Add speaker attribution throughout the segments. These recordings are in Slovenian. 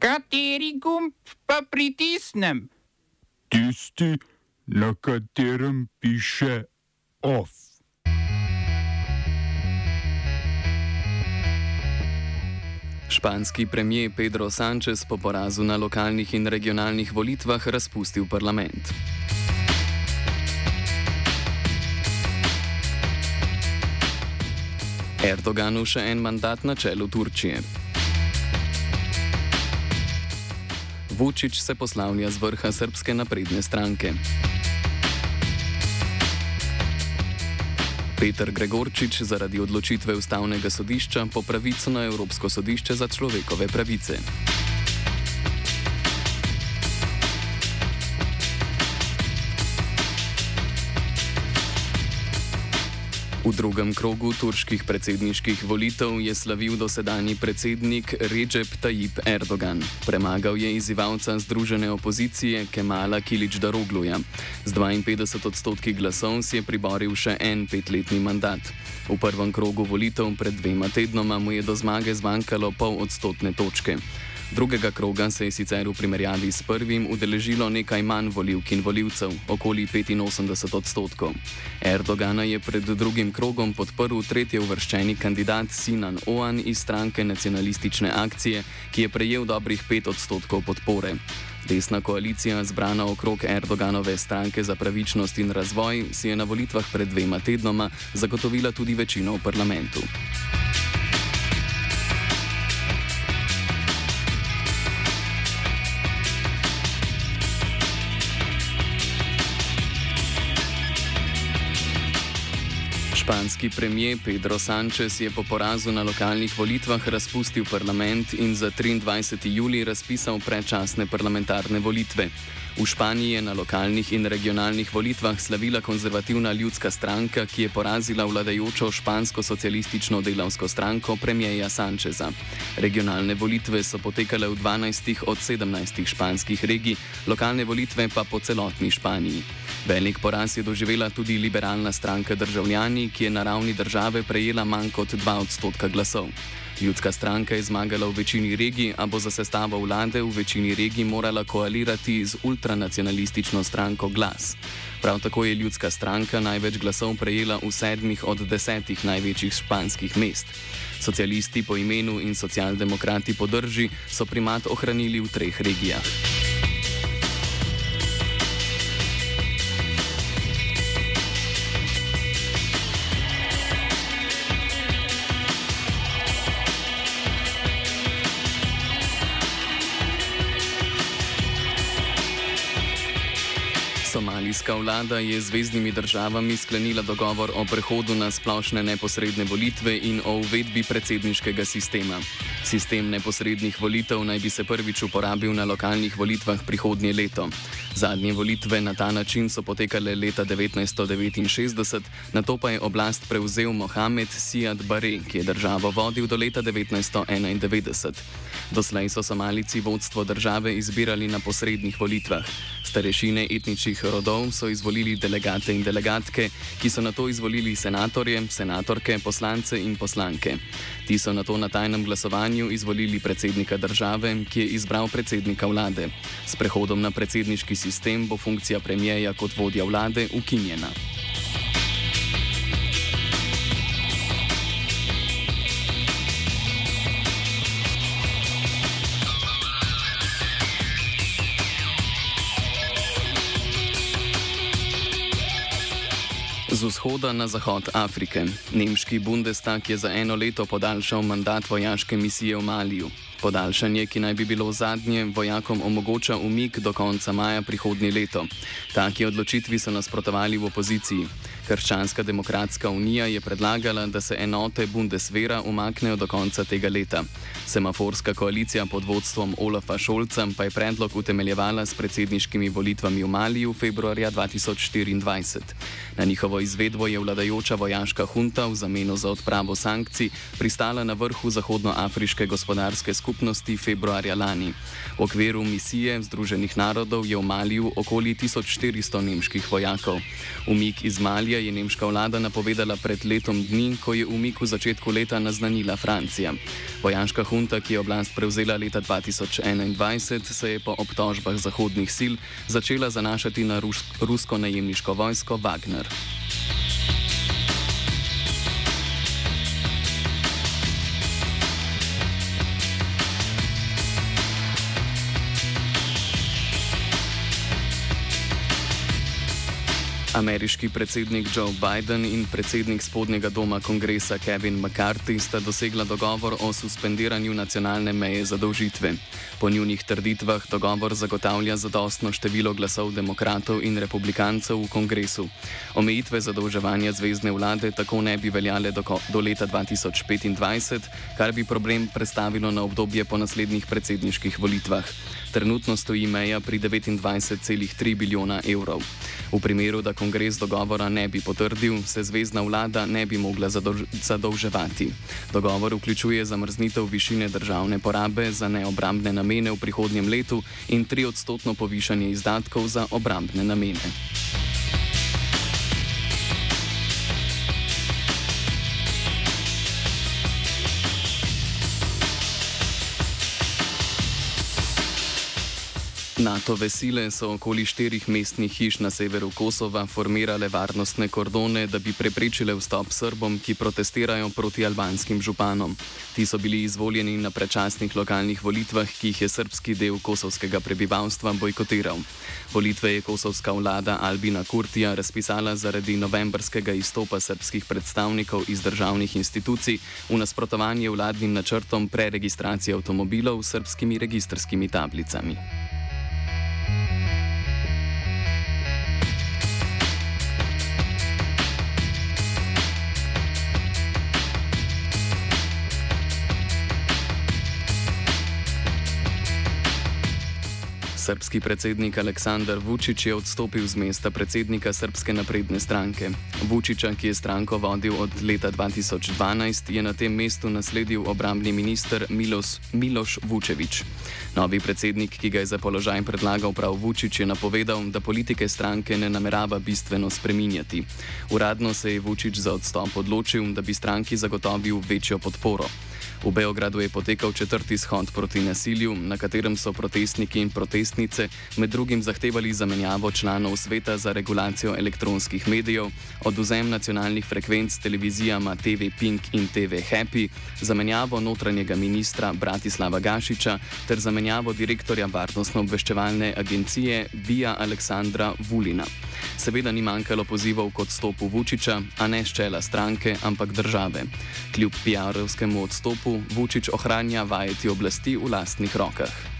Speaker 1: Kateri gumb pa pritisnem?
Speaker 2: Tisti, na katerem piše OF.
Speaker 3: Španski premijer Pedro Sánchez po porazu na lokalnih in regionalnih volitvah razpustil parlament. Erdoganu še en mandat na čelu Turčije. Vučić se poslavlja z vrha srpske napredne stranke. Peter Gregorčič zaradi odločitve ustavnega sodišča po pravico na Evropsko sodišče za človekove pravice. V drugem krogu turških predsedniških volitev je slavil dosedanji predsednik Recep Tayyip Erdogan. Premagal je izzivalca združene opozicije Kemala Kilič Darogluja. Z 52 odstotki glasov si je priboril še en petletni mandat. V prvem krogu volitev pred dvema tednoma mu je do zmage zmanjkalo pol odstotne točke. Drugega kroga se je sicer v primerjavi s prvim udeležilo nekaj manj voljivk in voljivcev, okoli 85 odstotkov. Erdogana je pred drugim krogom podprl tretje uvrščeni kandidat Sinan Oan iz stranke nacionalistične akcije, ki je prejel dobrih 5 odstotkov podpore. Desna koalicija, zbrana okrog Erdoganove stranke za pravičnost in razvoj, si je na volitvah pred dvema tednoma zagotovila tudi večino v parlamentu. Španski premijer Pedro Sánchez je po porazu na lokalnih volitvah razpustil parlament in za 23. juli razpisal predčasne parlamentarne volitve. V Španiji je na lokalnih in regionalnih volitvah slavila konzervativna ljudska stranka, ki je porazila vladajočo špansko socialistično delavsko stranko premijeja Sančeza. Regionalne volitve so potekale v 12 od 17 španskih regij, lokalne volitve pa po celotni Španiji. Velik poraz je doživela tudi liberalna stranka državljani, ki je na ravni države prejela manj kot 2 odstotka glasov. Ljudska stranka je zmagala v večini regij, a bo za sestavo vlade v večini regij morala koalirati z ultranacionalistično stranko Glas. Prav tako je ljudska stranka največ glasov prejela v sedmih od desetih največjih španskih mest. Socialisti po imenu in socialdemokrati po drži so primat ohranili v treh regijah. Somalijska vlada je z zvezdnimi državami sklenila dogovor o prehodu na splošne neposredne volitve in o uvedbi predsedniškega sistema. Sistem neposrednih volitev naj bi se prvič uporabil na lokalnih volitvah prihodnje leto. Zadnje volitve na ta način so potekale leta 1969, na to pa je oblast prevzel Mohamed Siad Bare, ki je državo vodil do leta 1991. Doslej so Somalici vodstvo države izbirali na posrednih volitvah. Starešine etničnih rodov so izvolili delegate in delegatke, ki so na to izvolili senatorje, senatorke, poslance in poslanke. Ti so na to na tajnem glasovanju izvolili predsednika države, ki je izbral predsednika vlade. S prehodom na predsedniški sistem bo funkcija premijeja kot vodja vlade ukinjena. Z vzhoda na zahod Afrike. Nemški Bundestag je za eno leto podaljšal mandat vojaške misije v Maliju. Podaljšanje, ki naj bi bilo zadnje, vojakom omogoča umik do konca maja prihodnje leto. Taki odločitvi so nasprotovali v opoziciji. Krščanska demokratska unija je predlagala, da se enote Bundesvera umaknejo do konca tega leta. Semaforska koalicija pod vodstvom Olafa Šolca pa je predlog utemeljevala s predsedniškimi volitvami v Maliju februarja 2024. Na njihovo izvedbo je vladajoča vojaška hunta v zameno za odpravo sankcij pristala na vrhu Zahodnoafriške gospodarske skupnosti februarja lani. V okviru misije Združenih narodov je v Maliju okoli 1400 nemških vojakov. Umik iz Malija je nemška vlada napovedala pred letom dni, ko je umik v začetku leta naznanila Francija. Vojaška hunta, ki je oblast prevzela leta 2021, se je po obtožbah zahodnih sil začela zanašati na rusko najemniško vojsko Wagner. Ameriški predsednik Joe Biden in predsednik spodnjega doma kongresa Kevin McCarthy sta dosegla dogovor o suspendiranju nacionalne meje zadolžitve. Po njunih trditvah dogovor zagotavlja zadostno število glasov demokratov in republikancev v kongresu. Omejitve zadolževanja zvezdne vlade tako ne bi veljale do, do leta 2025, kar bi problem predstavilo na obdobje po naslednjih predsedniških volitvah. Trenutno stoji meja pri 29,3 bilijona evrov. V primeru, da kongres dogovora ne bi potrdil, se zvezdna vlada ne bi mogla zadolževati. Dogovor vključuje zamrznitev višine državne porabe za neobrambne namene v prihodnjem letu in tri odstotno povišanje izdatkov za obrambne namene. NATO vesile so okoli štirih mestnih hiš na severu Kosova formirale varnostne kordone, da bi preprečile vstop Srbom, ki protestirajo proti albanskim županom. Ti so bili izvoljeni na predčasnih lokalnih volitvah, ki jih je srpski del kosovskega prebivalstva bojkotiral. Volitve je kosovska vlada Albina Kurtija razpisala zaradi novembrskega izstopa srpskih predstavnikov iz državnih institucij v nasprotovanje vladnim načrtom preregistracije avtomobilov s srpskimi registrskimi tablicami. Srpski predsednik Aleksandar Vučić je odstopil z mesta predsednika Srpske napredne stranke. Vučića, ki je stranko vodil od leta 2012, je na tem mestu nasledil obrambni minister Milos, Miloš Vučevič. Novi predsednik, ki ga je za položaj predlagal prav Vučić, je napovedal, da politike stranke ne namerava bistveno spreminjati. Uradno se je Vučić za odstop odločil, da bi stranki zagotovil večjo podporo. V Beogradu je potekal četrti shod proti nasilju, na katerem so protestniki in protestnice med drugim zahtevali zamenjavo članov sveta za regulacijo elektronskih medijev, oduzem nacionalnih frekvenc televizijama TV Pink in TV Happy, zamenjavo notranjega ministra Bratislava Gašiča ter zamenjavo direktorja varnostno-obveščevalne agencije Bija Aleksandra Vulina. Seveda ni manjkalo pozivov k odstopu Vučiča, a ne ščela stranke, ampak države. Kljub PR-ovskemu odstopu Vučič ohranja vajeti oblasti v lastnih rokah.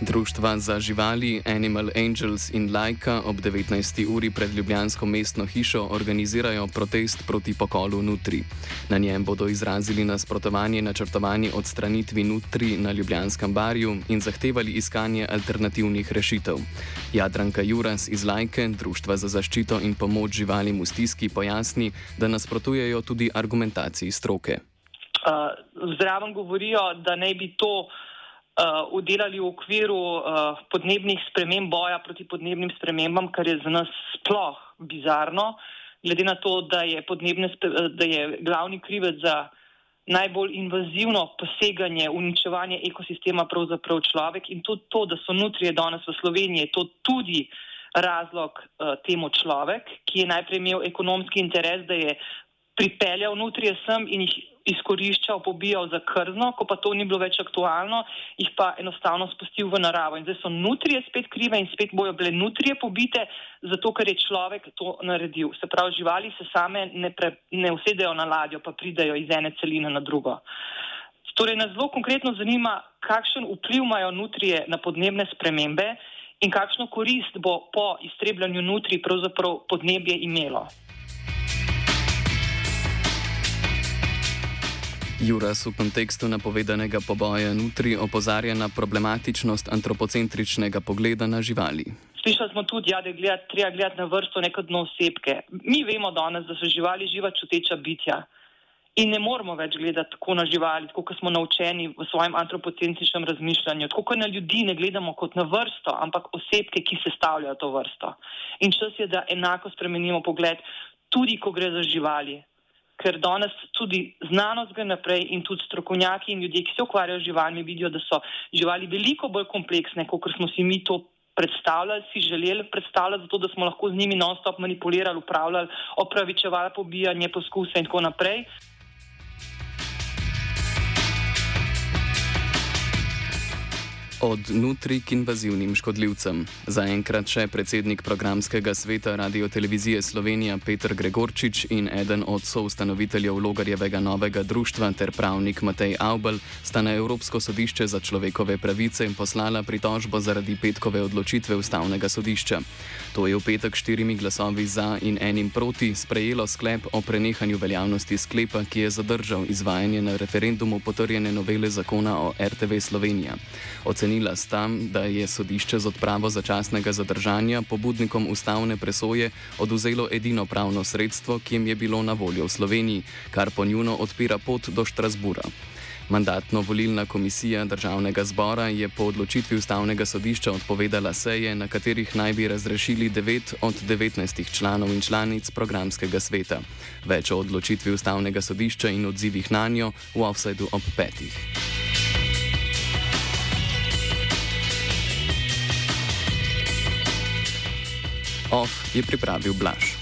Speaker 3: Društva za živali Animal Angels in Laika ob 19. uri pred Ljubljansko mestno hišo organizirajo protest proti pokolu Nutri. Na njem bodo izrazili nasprotovanje načrtovani odstranitvi Nutri na Ljubljanskem barju in zahtevali iskanje alternativnih rešitev. Jadranka Juras iz Lajke, Društva za zaščito in pomoč živalim v stiski, pojasni, da nasprotujejo tudi argumentaciji stroke.
Speaker 4: Uh, zraven govorijo, da ne bi to uh, v okviru uh, podnebnih sprememb, boja proti podnebnim spremembam, kar je za nas sploh bizarno, glede na to, da je, da je glavni krivec za najbolj invazivno poseganje, uničevanje ekosistema pravzaprav človek in tudi to, da so nutrije danes v Sloveniji, je to tudi razlog uh, temu človek, ki je najprej imel ekonomski interes, da je pripeljal nutrije sem in jih izkoriščal, pobijal za krzno, ko pa to ni bilo več aktualno, jih pa enostavno spustil v naravo. In zdaj so nutrije spet krive in spet bojo bile nutrije pobite, zato ker je človek to naredil. Se pravi, živali se same ne, pre, ne usedejo na ladjo, pa pridajo iz ene celine na drugo. Torej, nas zelo konkretno zanima, kakšen vpliv imajo nutrije na podnebne spremembe in kakšno korist bo po iztrebljanju nutri pravzaprav podnebje imelo.
Speaker 3: Juras v kontekstu napovedanega poboja nutri opozarja na problematičnost antropocentričnega pogleda na živali.
Speaker 4: Slišali smo tudi, ja, da je gledati, treba gledati na vrsto neko dno osebke. Mi vemo danes, da so živali živa čuteča bitja. In ne moramo več gledati tako na živali, kot smo naučeni v svojem antropocentričnem razmišljanju. Tako kot na ljudi ne gledamo kot na vrsto, ampak osebke, ki sestavljajo to vrsto. In čas je, da enako spremenimo pogled, tudi ko gre za živali. Ker danes tudi znanost gre naprej in tudi strokovnjaki in ljudje, ki se ukvarjajo z živalmi, vidijo, da so živali veliko bolj kompleksne, kot smo si mi to predstavljali, si želeli predstavljati, zato da smo lahko z njimi non-stop manipulirali, upravljali, opravičevali pobijanje, poskuse in tako naprej.
Speaker 3: Od nutri k invazivnim škodljivcem. Zaenkrat še predsednik programskega sveta Radio Televizije Slovenija Petr Gregorčič in eden od soustanoviteljev Logarjevega novega društva ter pravnik Matej Aubel sta na Evropsko sodišče za človekove pravice poslala pritožbo zaradi petkove odločitve ustavnega sodišča. To je v petek štirimi glasovi za in enim proti sprejelo sklep o prenehanju veljavnosti sklepa, ki je zadržal izvajanje na referendumu potrjene novele zakona o RTV Slovenija. Ocenila sta, da je sodišče z odpravo začasnega zadržanja pobudnikom ustavne presoje oduzelo edino pravno sredstvo, ki jim je bilo na voljo v Sloveniji, kar po njuno odpira pot do Štrasbura. Mandatno-volilna komisija državnega zbora je po odločitvi ustavnega sodišča odpovedala seje, na katerih naj bi razrešili 9 od 19 članov in članic programskega sveta. Več o odločitvi ustavnega sodišča in odzivih na njo v offsetu ob petih. OF je pripravil Blaž.